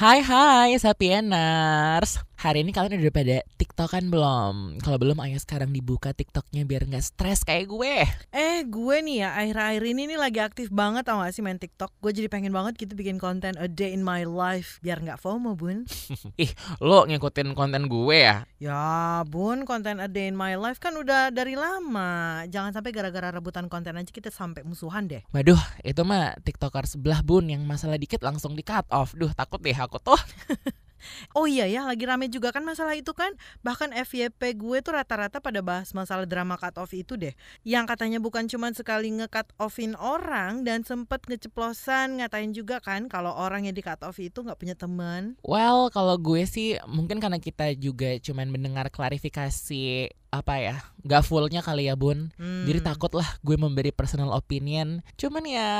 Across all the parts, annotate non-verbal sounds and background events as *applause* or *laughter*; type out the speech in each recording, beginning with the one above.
Hai hai Sapieners Hari ini kalian udah pada tiktokan belum? Kalau belum ayo sekarang dibuka tiktoknya biar nggak stres kayak gue. Eh gue nih ya akhir-akhir ini nih lagi aktif banget tau gak sih main tiktok? Gue jadi pengen banget gitu bikin konten a day in my life Biar nggak FOMO bun. *laughs* Ih lo ngikutin konten gue ya? Ya bun konten a day in my life kan udah dari lama. Jangan sampai gara-gara rebutan konten aja kita sampai musuhan deh. Waduh itu mah tiktoker sebelah bun yang masalah dikit langsung di cut off. Duh takut deh aku tuh *laughs* Oh iya ya, lagi rame juga kan masalah itu kan. Bahkan FYP gue tuh rata-rata pada bahas masalah drama cut off itu deh. Yang katanya bukan cuma sekali nge-cut offin orang dan sempet ngeceplosan ngatain juga kan kalau orang yang di cut off itu nggak punya teman. Well kalau gue sih mungkin karena kita juga cuman mendengar klarifikasi apa ya gak fullnya kali ya bun Hmm. jadi takut lah gue memberi personal opinion cuman ya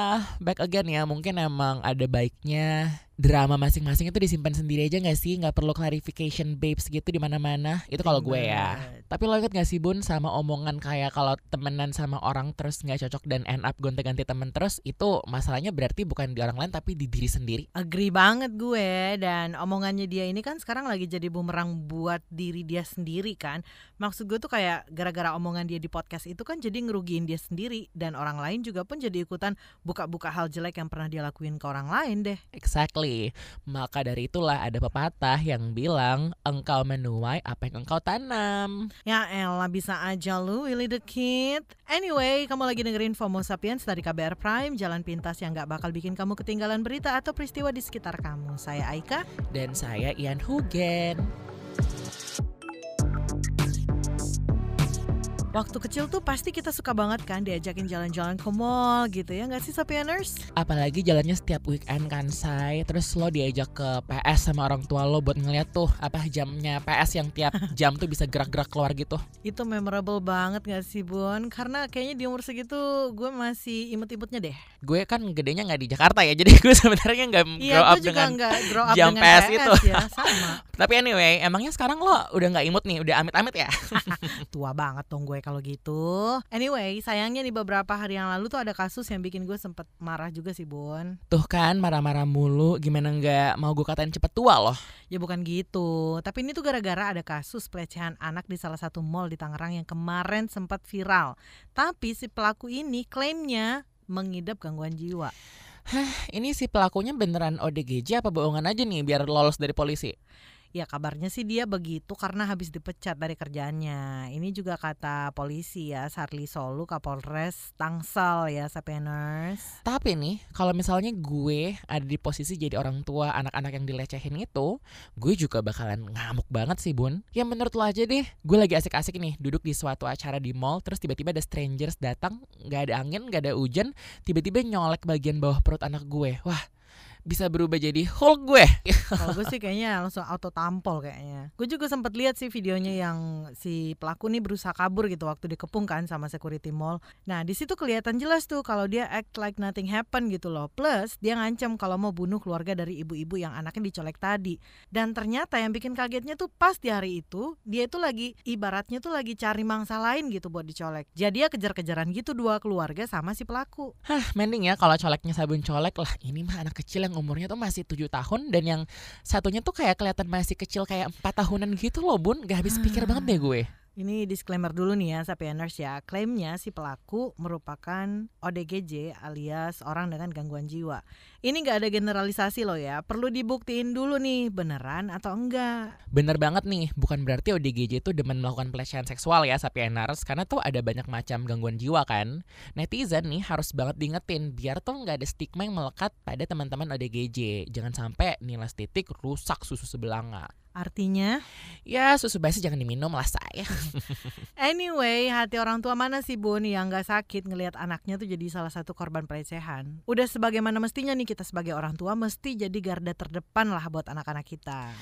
back again ya mungkin emang ada baiknya drama masing-masing itu disimpan sendiri aja gak sih? Nggak perlu clarification babes gitu di mana-mana. Itu kalau gue ya. Tapi lo inget gak sih bun sama omongan kayak kalau temenan sama orang terus nggak cocok dan end up gonta-ganti temen terus itu masalahnya berarti bukan di orang lain tapi di diri sendiri. Agree banget gue. Dan omongannya dia ini kan sekarang lagi jadi bumerang buat diri dia sendiri kan. Maksud gue tuh kayak gara-gara omongan dia di podcast itu kan jadi ngerugiin dia sendiri. Dan orang lain juga pun jadi ikutan buka-buka hal jelek yang pernah dia lakuin ke orang lain deh. Exactly. Maka dari itulah ada pepatah yang bilang engkau menuai apa yang engkau tanam. Ya elah bisa aja lu Willy the Kid. Anyway, kamu lagi dengerin FOMO Sapiens dari KBR Prime, jalan pintas yang gak bakal bikin kamu ketinggalan berita atau peristiwa di sekitar kamu. Saya Aika. Dan saya Ian Hugen. Waktu kecil tuh pasti kita suka banget kan diajakin jalan-jalan ke mall gitu ya nggak sih Sapieners? Apalagi jalannya setiap weekend kan say Terus lo diajak ke PS sama orang tua lo buat ngeliat tuh apa jamnya PS yang tiap *laughs* jam tuh bisa gerak-gerak keluar gitu. Itu memorable banget gak sih Bun? Karena kayaknya di umur segitu gue masih imut-imutnya deh. Gue kan gedenya nggak di Jakarta ya *laughs* jadi gue sebenarnya nggak grow Iya, up dengan grow up jam dengan PS PS, itu. ya, sama. *laughs* Tapi anyway, emangnya sekarang lo udah nggak imut nih, udah amit-amit ya? Tua banget dong gue kalau gitu. Anyway, sayangnya nih beberapa hari yang lalu tuh ada kasus yang bikin gue sempet marah juga sih Bun. Tuh kan marah-marah mulu, gimana nggak mau gue katain cepet tua loh. Ya bukan gitu, tapi ini tuh gara-gara ada kasus pelecehan anak di salah satu mall di Tangerang yang kemarin sempat viral. Tapi si pelaku ini klaimnya mengidap gangguan jiwa. Ini si pelakunya beneran ODGJ apa bohongan aja nih biar lolos dari polisi? Ya kabarnya sih dia begitu karena habis dipecat dari kerjaannya. Ini juga kata polisi ya, Sarli Solu Kapolres Tangsel ya, Sapieners. Tapi nih, kalau misalnya gue ada di posisi jadi orang tua anak-anak yang dilecehin itu, gue juga bakalan ngamuk banget sih bun. Ya menurut lo aja deh, gue lagi asik-asik nih duduk di suatu acara di mall, terus tiba-tiba ada strangers datang, nggak ada angin, nggak ada hujan, tiba-tiba nyolek bagian bawah perut anak gue. Wah, bisa berubah jadi Hulk gue. *laughs* Kalau gue sih kayaknya langsung auto tampol kayaknya. Gue juga sempat lihat sih videonya yang si pelaku nih berusaha kabur gitu waktu dikepung kan sama security mall. Nah di situ kelihatan jelas tuh kalau dia act like nothing happen gitu loh. Plus dia ngancam kalau mau bunuh keluarga dari ibu-ibu yang anaknya dicolek tadi. Dan ternyata yang bikin kagetnya tuh pas di hari itu dia itu lagi ibaratnya tuh lagi cari mangsa lain gitu buat dicolek. Jadi ya kejar-kejaran gitu dua keluarga sama si pelaku. Hah, mending ya kalau coleknya sabun colek lah. Ini mah anak kecil yang umurnya tuh masih tujuh tahun dan yang satunya tuh kayak kelihatan masih kecil kayak empat tahunan gitu loh bun. Gak habis pikir banget deh gue. Ini disclaimer dulu nih ya Sapieners ya. Klaimnya si pelaku merupakan ODGJ alias orang dengan gangguan jiwa. Ini gak ada generalisasi loh ya. Perlu dibuktiin dulu nih beneran atau enggak? Bener banget nih, bukan berarti ODGJ itu demen melakukan pelecehan seksual ya Sapieners Karena tuh ada banyak macam gangguan jiwa kan. Netizen nih harus banget diingetin Biar tuh nggak ada stigma yang melekat pada teman-teman ODGJ Jangan sampai nilai titik rusak susu sebelanga Artinya? Ya susu basi jangan diminum lah saya *laughs* Anyway hati orang tua mana sih bun yang gak sakit ngelihat anaknya tuh jadi salah satu korban pelecehan? Udah sebagaimana mestinya nih kita sebagai orang tua mesti jadi garda terdepan lah buat anak-anak kita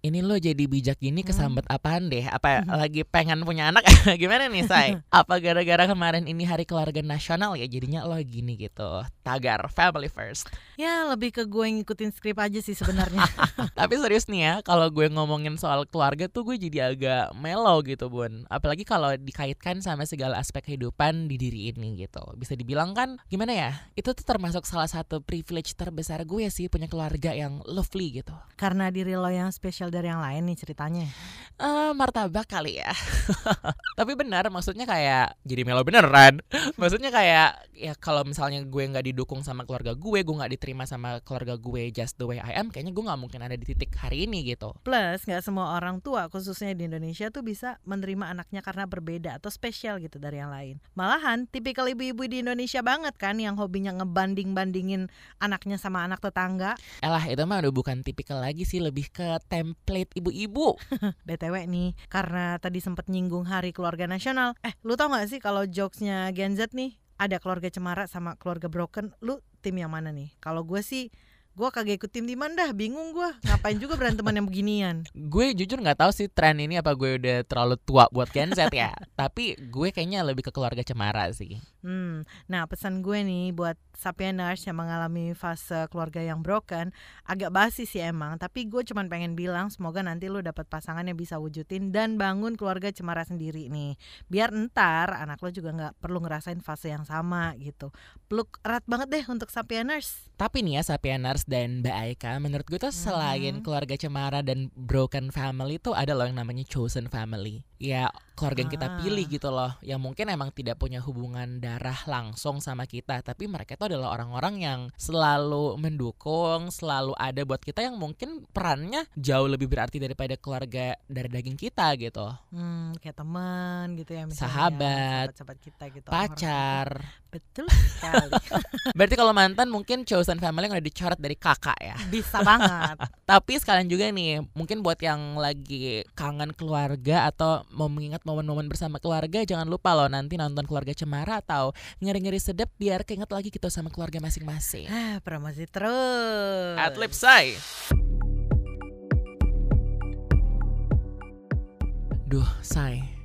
ini lo jadi bijak gini Hmm. kesambet apaan deh? Apa lagi pengen punya anak? *laughs* Gimana nih, Say? *laughs* Apa gara-gara kemarin ini hari keluarga nasional ya jadinya lo gini gitu? Tagar family first. Ya lebih ke gue ngikutin skrip aja sih sebenarnya. *laughs* Tapi serius nih ya, kalau gue ngomongin soal keluarga tuh gue jadi agak mellow gitu, Bun. Apalagi kalau dikaitkan sama segala aspek kehidupan di diri ini gitu. Bisa dibilang kan gimana ya? Itu tuh termasuk salah satu privilege terbesar gue sih punya keluarga yang lovely gitu. Karena diri lo yang spesial dari yang lain nih ceritanya. Eh, martabak kali ya. *laughs* Tapi benar, maksudnya kayak jadi melo beneran. *laughs* maksudnya kayak ya kalau misalnya gue nggak didukung sama keluarga gue, gue nggak diterima sama keluarga gue just the way I am, kayaknya gue nggak mungkin ada di titik hari ini gitu. Plus nggak semua orang tua khususnya di Indonesia tuh bisa menerima anaknya karena berbeda atau spesial gitu dari yang lain. Malahan tipikal ibu-ibu di Indonesia banget kan yang hobinya ngebanding-bandingin anaknya sama anak tetangga. Elah itu mah udah bukan tipikal lagi sih, lebih ke template ibu-ibu. *laughs* BTW nih, karena tadi sempet nyinggung hari keluarga nasional. Eh, lu tau gak sih kalau jokesnya Gen Z nih ada keluarga cemara sama keluarga broken, lu tim yang mana nih? Kalau gue sih gue kagak ikut tim di mana dah, bingung gue. Ngapain juga beranteman yang beginian? Gue jujur nggak tahu sih tren ini apa gue udah terlalu tua buat Gen Z ya. *laughs* Tapi gue kayaknya lebih ke keluarga cemara sih. Hmm, nah pesan gue nih buat Sapieners yang mengalami fase keluarga yang broken agak basi sih emang, tapi gue cuman pengen bilang semoga nanti lu dapat pasangan yang bisa wujudin dan bangun keluarga cemara sendiri nih. Biar entar anak lo juga nggak perlu ngerasain fase yang sama gitu. Peluk erat banget deh untuk Sapieners. Tapi nih ya Sapieners dan Mbak Aika Menurut gue tuh selain Mhm. keluarga cemara dan broken family tuh ada loh yang namanya chosen family Ya keluarga yang kita Ah. pilih gitu loh Yang mungkin emang tidak punya hubungan darah langsung sama kita Tapi mereka itu adalah orang-orang yang selalu mendukung Selalu ada buat kita yang mungkin perannya jauh lebih berarti daripada keluarga dari daging kita gitu Hmm, kayak teman gitu ya misalnya. Sahabat, sahabat kita gitu. Pacar gitu. Betul sekali. *laughs* Berarti kalau mantan mungkin chosen family yang udah dicoret dari kakak ya Bisa banget. *laughs* Tapi sekalian juga nih, mungkin buat yang lagi kangen keluarga atau mau mengingat momen-momen bersama keluarga, jangan lupa loh nanti nonton keluarga cemara atau ngeri-ngeri sedep biar keinget lagi gitu sama keluarga masing-masing. Ah, promosi terus. Adlib say. Duh, say.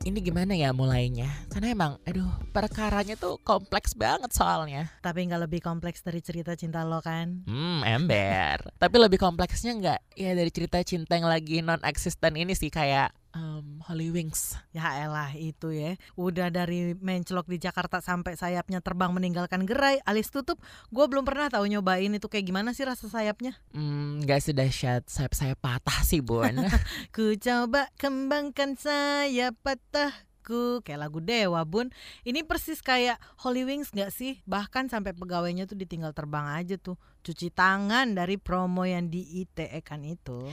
Ini gimana ya mulainya? Karena emang, aduh, perkaranya tuh kompleks banget soalnya. Tapi nggak lebih kompleks dari cerita cinta lo kan? Hmm, ember. Tapi lebih kompleksnya nggak ya dari cerita cinta yang lagi non eksisten ini sih kayak um, Holy Wings. Ya elah itu ya. Udah dari menclok di Jakarta sampai sayapnya terbang meninggalkan gerai, alis tutup. Gue belum pernah tahu nyobain itu kayak gimana sih rasa sayapnya. Hmm, nggak sedahsyat sayap saya patah sih bun. *laughs* Ku coba kembangkan sayap patahku kayak lagu Dewa bun. Ini persis kayak Holy Wings nggak sih? Bahkan sampai pegawainya tuh ditinggal terbang aja tuh. Cuci tangan dari promo yang di ITE kan itu.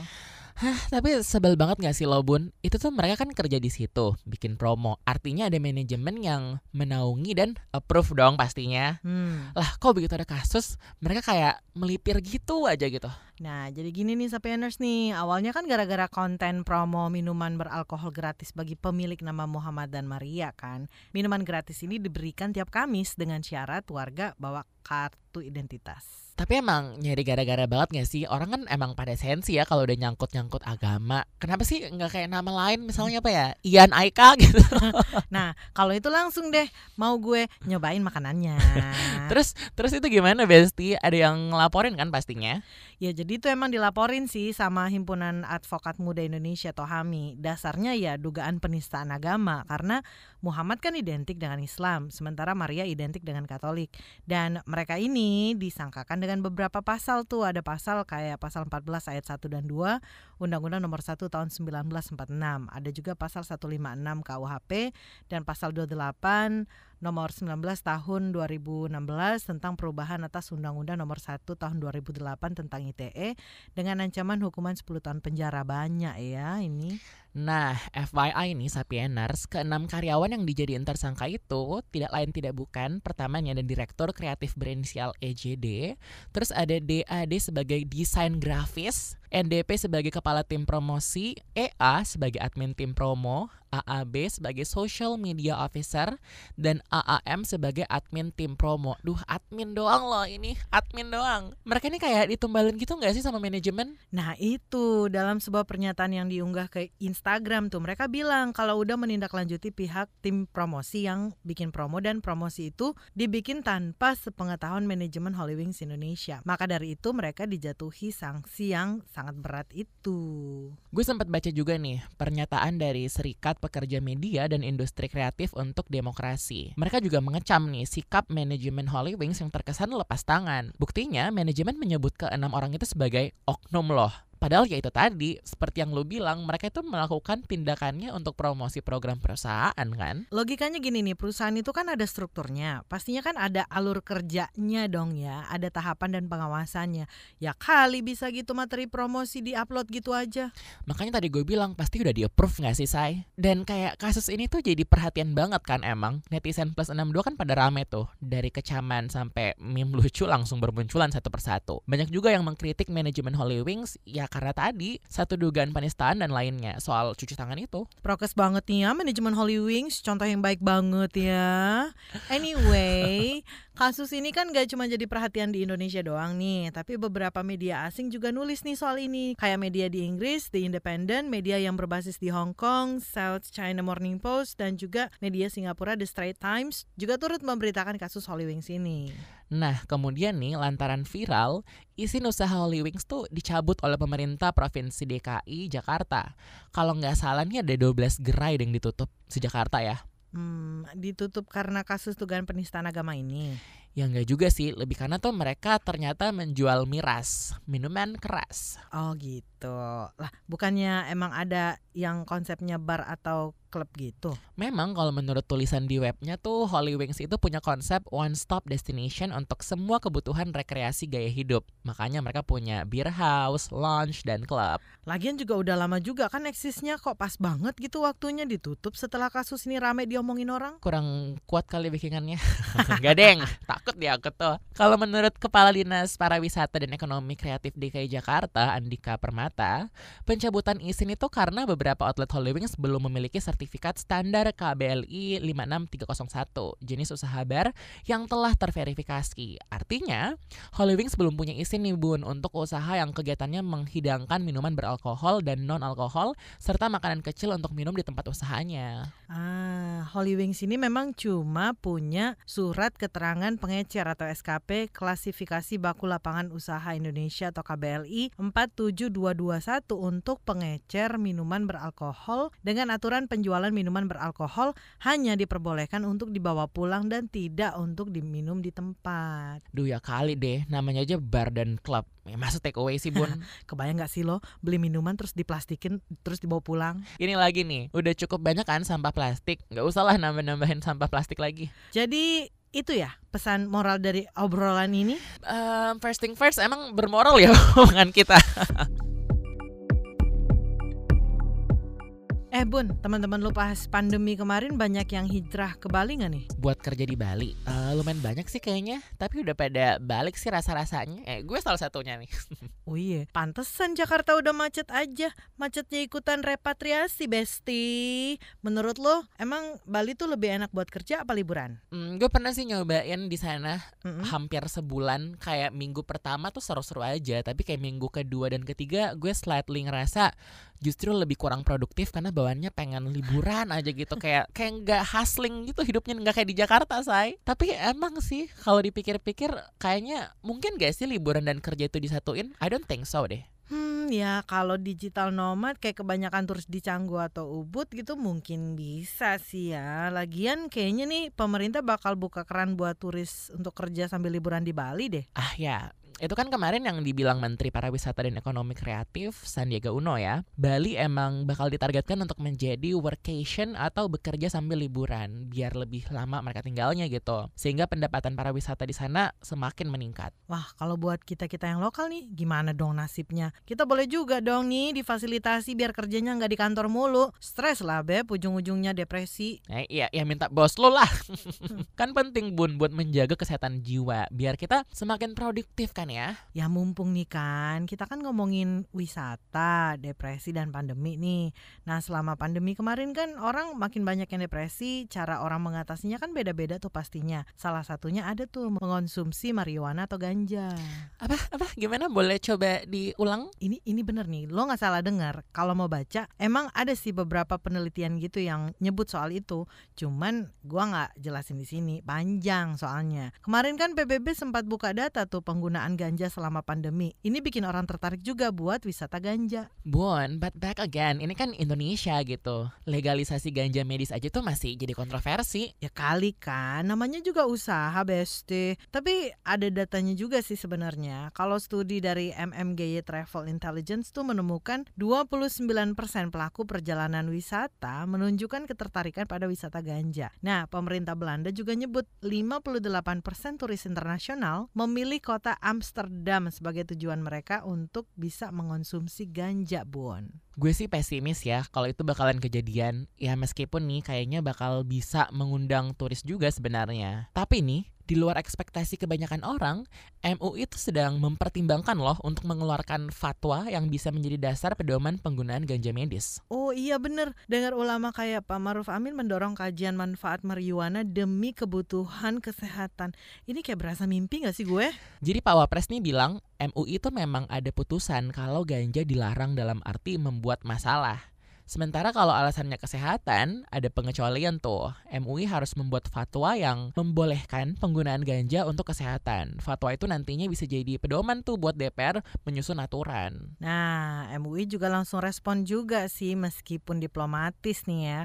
Hah, tapi sebel banget nggak sih lo bun? Itu tuh mereka kan kerja di situ, bikin promo. Artinya ada manajemen yang menaungi dan approve dong pastinya. Hmm. Lah, kok begitu ada kasus, mereka kayak melipir gitu aja gitu. Nah, jadi gini nih Sapieners nih. Awalnya kan gara-gara konten promo minuman beralkohol gratis bagi pemilik nama Muhammad dan Maria kan. Minuman gratis ini diberikan tiap Kamis dengan syarat warga bawa kartu identitas. Tapi emang nyari gara-gara banget gak sih? Orang kan emang pada sensi ya kalau udah nyangkut-nyangkut agama. Kenapa sih nggak kayak nama lain misalnya apa ya? Ian Aika *laughs* gitu. *laughs* Nah, kalau itu langsung deh mau gue nyobain makanannya. *laughs* Terus terus itu gimana Besti? Ada yang ngelaporin kan pastinya? Ya jadi itu emang dilaporin sih sama Himpunan Advokat Muda Indonesia atau HAMI. Dasarnya ya dugaan penistaan agama karena Muhammad kan identik dengan Islam, sementara Maria identik dengan Katolik. Dan mereka ini disangkakan dengan beberapa pasal tuh, ada pasal kayak pasal 14 ayat 1 dan 2 Undang-Undang Nomor 1 tahun 1946. Ada juga pasal 156 KUHP dan pasal 28 nomor 19 tahun 2016 tentang perubahan atas Undang-Undang nomor 1 tahun 2008 tentang ITE dengan ancaman hukuman 10 tahun penjara banyak ya ini. Nah, FYI nih Sapieners, keenam karyawan yang dijadiin tersangka itu tidak lain tidak bukan pertamanya ada direktur kreatif berinisial EJD, terus ada DAD sebagai desain grafis, NDP sebagai kepala tim promosi, EA sebagai admin tim promo, AAB sebagai social media officer, dan AAM sebagai admin tim promo. Duh, admin doang loh ini, admin doang. Mereka ini kayak ditumbalin gitu nggak sih sama manajemen? Nah itu dalam sebuah pernyataan yang diunggah ke Instagram tuh mereka bilang kalau udah menindaklanjuti pihak tim promosi yang bikin promo dan promosi itu dibikin tanpa sepengetahuan manajemen Holy Wings Indonesia. Maka dari itu mereka dijatuhi sanksi yang sangat berat itu. Gue sempat baca juga nih pernyataan dari Serikat Pekerja Media dan Industri Kreatif untuk Demokrasi. Mereka juga mengecam nih sikap manajemen Holy Wings yang terkesan lepas tangan. Buktinya manajemen menyebut ke enam orang itu sebagai oknum loh. Padahal ya itu tadi, seperti yang lo bilang, mereka itu melakukan tindakannya untuk promosi program perusahaan kan? Logikanya gini nih, perusahaan itu kan ada strukturnya. Pastinya kan ada alur kerjanya dong ya, ada tahapan dan pengawasannya. Ya kali bisa gitu materi promosi di-upload gitu aja. Makanya tadi gue bilang pasti udah di-approve gak sih, Say? Dan kayak kasus ini tuh jadi perhatian banget kan emang. Netizen plus 62 kan pada rame tuh. Dari kecaman sampai meme lucu langsung bermunculan satu persatu. Banyak juga yang mengkritik manajemen Holy Wings, ya karena tadi satu dugaan penistaan dan lainnya soal cuci tangan itu. Prokes banget nih ya manajemen Holy Wings, contoh yang baik banget ya. Anyway, kasus ini kan gak cuma jadi perhatian di Indonesia doang nih, tapi beberapa media asing juga nulis nih soal ini. Kayak media di Inggris, The Independent, media yang berbasis di Hong Kong, South China Morning Post, dan juga media Singapura The Straits Times juga turut memberitakan kasus Holy Wings ini. Nah, kemudian nih lantaran viral, izin usaha Holy Wings tuh dicabut oleh pemerintah Provinsi DKI Jakarta. Kalau nggak salah nih ada 12 gerai yang ditutup di Jakarta ya. Hmm, ditutup karena kasus dugaan penistaan agama ini. Ya nggak juga sih, lebih karena tuh mereka ternyata menjual miras, minuman keras. Oh gitu. Lah, bukannya emang ada yang konsepnya bar atau klub gitu? Memang kalau menurut tulisan di webnya tuh Holy Wings itu punya konsep one stop destination untuk semua kebutuhan rekreasi gaya hidup. Makanya mereka punya beer house, lounge, dan klub. Lagian juga udah lama juga kan eksisnya kok pas banget gitu waktunya ditutup setelah kasus ini rame diomongin orang. Kurang kuat kali bikinannya. *laughs* Gak deng, takut dia aku tuh. Kalau menurut Kepala Dinas Pariwisata dan Ekonomi Kreatif DKI Jakarta, Andika Permata, pencabutan izin itu karena beberapa outlet Holy Wings belum memiliki sertifikat standar KBLI 56301 jenis usaha bar yang telah terverifikasi. Artinya, Holy Wings belum punya izin nih Bun untuk usaha yang kegiatannya menghidangkan minuman beralkohol dan non-alkohol serta makanan kecil untuk minum di tempat usahanya. Ah, Holy Wings ini memang cuma punya surat keterangan pengecer atau SKP klasifikasi baku lapangan usaha Indonesia atau KBLI 47221 untuk pengecer minuman beralkohol dengan aturan penjualan minuman beralkohol hanya diperbolehkan untuk dibawa pulang dan tidak untuk diminum di tempat. Duh ya kali deh, namanya aja bar dan klub. Ya, masa take away sih bun? *laughs* Kebayang gak sih lo? Beli minuman terus diplastikin terus dibawa pulang? Ini lagi nih. Udah cukup banyak kan sampah plastik? Gak usah lah nambah-nambahin sampah plastik lagi. Jadi itu ya pesan moral dari obrolan ini? Um, First thing first emang bermoral ya *laughs* omongan kita Eh Bun, teman-teman lu pas pandemi kemarin banyak yang hijrah ke Bali gak nih? Buat kerja di Bali, uh, lumayan banyak sih kayaknya. Tapi udah pada balik sih rasa-rasanya. Eh gue salah satunya nih. *laughs* Oh iya, pantesan Jakarta udah macet aja. Macetnya ikutan repatriasi, Besti. Menurut lo, emang Bali tuh lebih enak buat kerja apa liburan? Hmm, gue pernah sih nyobain di sana Mm-mm. hampir sebulan. Kayak minggu pertama tuh seru-seru aja. Tapi kayak minggu kedua dan ketiga gue slightly ngerasa justru lebih kurang produktif karena bawaannya pengen liburan aja gitu. Kayak kayak nggak hustling gitu hidupnya nggak kayak di Jakarta say. Tapi emang sih kalau dipikir-pikir kayaknya mungkin gak sih liburan dan kerja itu disatuin? I don't think so deh. Hmm, ya kalau digital nomad kayak kebanyakan turis di Canggu atau Ubud gitu mungkin bisa sih ya. Lagian kayaknya nih pemerintah bakal buka keran buat turis untuk kerja sambil liburan di Bali deh. ah ya itu kan kemarin yang dibilang Menteri Pariwisata dan Ekonomi Kreatif Sandiaga Uno ya Bali emang bakal ditargetkan untuk menjadi workation atau bekerja sambil liburan biar lebih lama mereka tinggalnya gitu sehingga pendapatan pariwisata di sana semakin meningkat Wah, kalau buat kita-kita yang lokal nih, gimana dong nasibnya? Kita boleh juga dong nih difasilitasi biar kerjanya nggak di kantor mulu. Stres lah, Beb, ujung-ujungnya depresi. Eh, iya, ya minta bos lo lah. *laughs* kan penting bun buat menjaga kesehatan jiwa biar kita semakin produktif kan kan ya? Ya mumpung nih kan, kita kan ngomongin wisata, depresi dan pandemi nih. Nah selama pandemi kemarin kan orang makin banyak yang depresi, cara orang mengatasinya kan beda-beda tuh pastinya. Salah satunya ada tuh mengonsumsi marijuana atau ganja. Apa apa gimana boleh coba diulang? Ini ini bener nih, lo nggak salah dengar. Kalau mau baca, emang ada sih beberapa penelitian gitu yang nyebut soal itu. Cuman gua nggak jelasin di sini, panjang soalnya. Kemarin kan PBB sempat buka data tuh penggunaan ganja selama pandemi. Ini bikin orang tertarik juga buat wisata ganja. Bun, but back again, ini kan Indonesia gitu. Legalisasi ganja medis aja tuh masih jadi kontroversi. Ya kali kan, namanya juga usaha besti. Tapi ada datanya juga sih sebenarnya. Kalau studi dari MMGY Travel Intelligence tuh menemukan 29% pelaku perjalanan wisata menunjukkan ketertarikan pada wisata ganja. Nah, pemerintah Belanda juga nyebut 58% turis internasional memilih kota Amsterdam sebagai tujuan mereka untuk bisa mengonsumsi ganja, Bon. Gue sih pesimis ya kalau itu bakalan kejadian. Ya meskipun nih kayaknya bakal bisa mengundang turis juga sebenarnya. Tapi nih, di luar ekspektasi kebanyakan orang, MUI itu sedang mempertimbangkan loh untuk mengeluarkan fatwa yang bisa menjadi dasar pedoman penggunaan ganja medis. Oh iya bener, dengar ulama kayak Pak Maruf Amin mendorong kajian manfaat marijuana demi kebutuhan kesehatan. Ini kayak berasa mimpi gak sih gue? Jadi Pak Wapres nih bilang MUI itu memang ada putusan kalau ganja dilarang dalam arti membuat masalah. Sementara kalau alasannya kesehatan, ada pengecualian tuh. MUI harus membuat fatwa yang membolehkan penggunaan ganja untuk kesehatan. Fatwa itu nantinya bisa jadi pedoman tuh buat DPR menyusun aturan. Nah, MUI juga langsung respon juga sih meskipun diplomatis nih ya.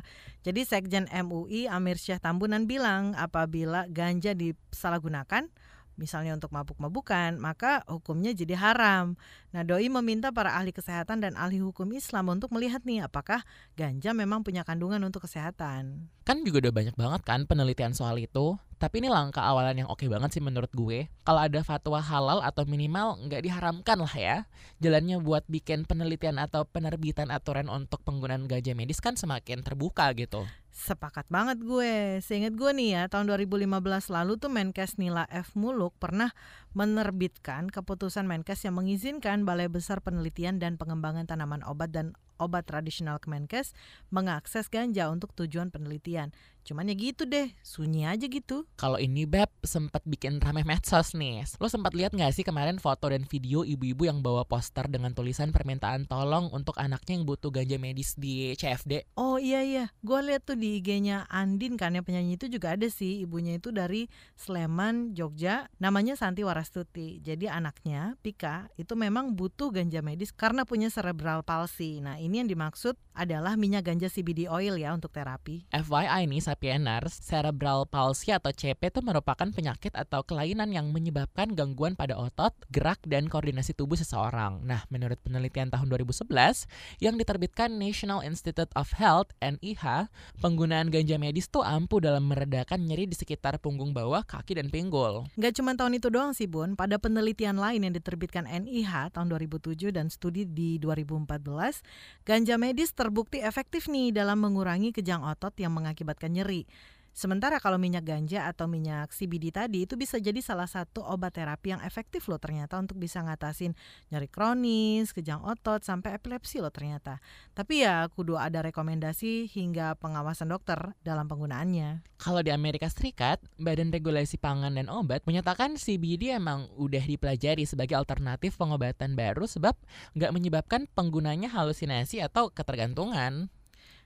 Jadi Sekjen MUI Amir Syah Tambunan bilang apabila ganja disalahgunakan misalnya untuk mabuk-mabukan, maka hukumnya jadi haram. Nah, doi meminta para ahli kesehatan dan ahli hukum Islam untuk melihat nih apakah ganja memang punya kandungan untuk kesehatan. Kan juga udah banyak banget kan penelitian soal itu. Tapi ini langkah awalan yang oke banget sih menurut gue. Kalau ada fatwa halal atau minimal nggak diharamkan lah ya. Jalannya buat bikin penelitian atau penerbitan aturan untuk penggunaan ganja medis kan semakin terbuka gitu. Sepakat banget gue. Seingat gue nih ya, tahun 2015 lalu tuh Menkes Nila F. Muluk pernah menerbitkan keputusan Menkes yang mengizinkan Balai Besar Penelitian dan Pengembangan Tanaman Obat dan Obat Tradisional Kemenkes mengakses ganja untuk tujuan penelitian. Cuman ya gitu deh, sunyi aja gitu. Kalau ini Beb sempat bikin rame medsos nih. Lo sempat lihat nggak sih kemarin foto dan video ibu-ibu yang bawa poster dengan tulisan permintaan tolong untuk anaknya yang butuh ganja medis di CFD? Oh iya iya, gue lihat tuh di IG-nya Andin kan yang penyanyi itu juga ada sih ibunya itu dari Sleman, Jogja, namanya Santi Warastuti. Jadi anaknya Pika itu memang butuh ganja medis karena punya cerebral palsy. Nah ini yang dimaksud adalah minyak ganja CBD oil ya untuk terapi. FYI nih sapieners, cerebral palsy atau CP itu merupakan penyakit atau kelainan yang menyebabkan gangguan pada otot, gerak, dan koordinasi tubuh seseorang. Nah, menurut penelitian tahun 2011 yang diterbitkan National Institute of Health NIH, penggunaan ganja medis tuh ampuh dalam meredakan nyeri di sekitar punggung bawah, kaki, dan pinggul. Gak cuma tahun itu doang sih Bun, pada penelitian lain yang diterbitkan NIH tahun 2007 dan studi di 2014, ganja medis terbukti efektif nih dalam mengurangi kejang otot yang mengakibatkan nyeri nyeri. Sementara kalau minyak ganja atau minyak CBD tadi itu bisa jadi salah satu obat terapi yang efektif loh ternyata untuk bisa ngatasin nyeri kronis, kejang otot, sampai epilepsi loh ternyata. Tapi ya kudu ada rekomendasi hingga pengawasan dokter dalam penggunaannya. Kalau di Amerika Serikat, Badan Regulasi Pangan dan Obat menyatakan CBD emang udah dipelajari sebagai alternatif pengobatan baru sebab nggak menyebabkan penggunanya halusinasi atau ketergantungan.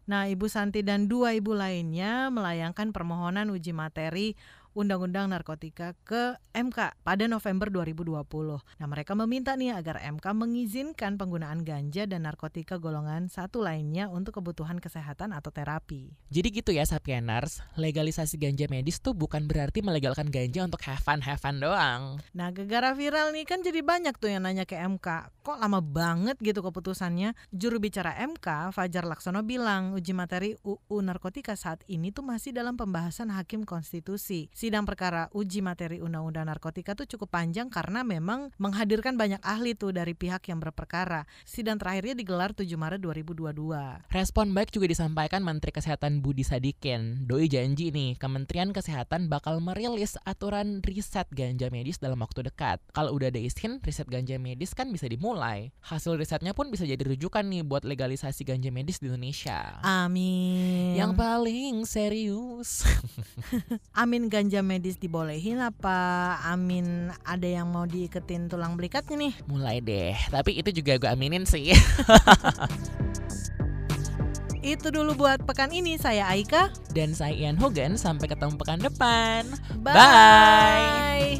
Nah, Ibu Santi dan dua ibu lainnya melayangkan permohonan uji materi Undang-Undang Narkotika ke MK pada November 2020. Nah, mereka meminta nih agar MK mengizinkan penggunaan ganja dan narkotika golongan satu lainnya untuk kebutuhan kesehatan atau terapi. Jadi gitu ya Sapieners, legalisasi ganja medis tuh bukan berarti melegalkan ganja untuk have fun, have fun doang. Nah, gegara viral nih kan jadi banyak tuh yang nanya ke MK, kok lama banget gitu keputusannya? Juru bicara MK, Fajar Laksono bilang uji materi UU narkotika saat ini tuh masih dalam pembahasan hakim konstitusi. Si sidang perkara uji materi undang-undang narkotika tuh cukup panjang karena memang menghadirkan banyak ahli tuh dari pihak yang berperkara. Sidang terakhirnya digelar 7 Maret 2022. Respon baik juga disampaikan Menteri Kesehatan Budi Sadikin. Doi janji nih, Kementerian Kesehatan bakal merilis aturan riset ganja medis dalam waktu dekat. Kalau udah ada izin, riset ganja medis kan bisa dimulai. Hasil risetnya pun bisa jadi rujukan nih buat legalisasi ganja medis di Indonesia. Amin. Yang paling serius. *laughs* Amin ganja medis dibolehin apa Amin ada yang mau diiketin tulang belikatnya nih? Mulai deh, tapi itu juga gue aminin sih. *laughs* Itu dulu buat pekan ini. Saya Aika. Dan saya Ian Hogan, sampai ketemu pekan depan. Bye.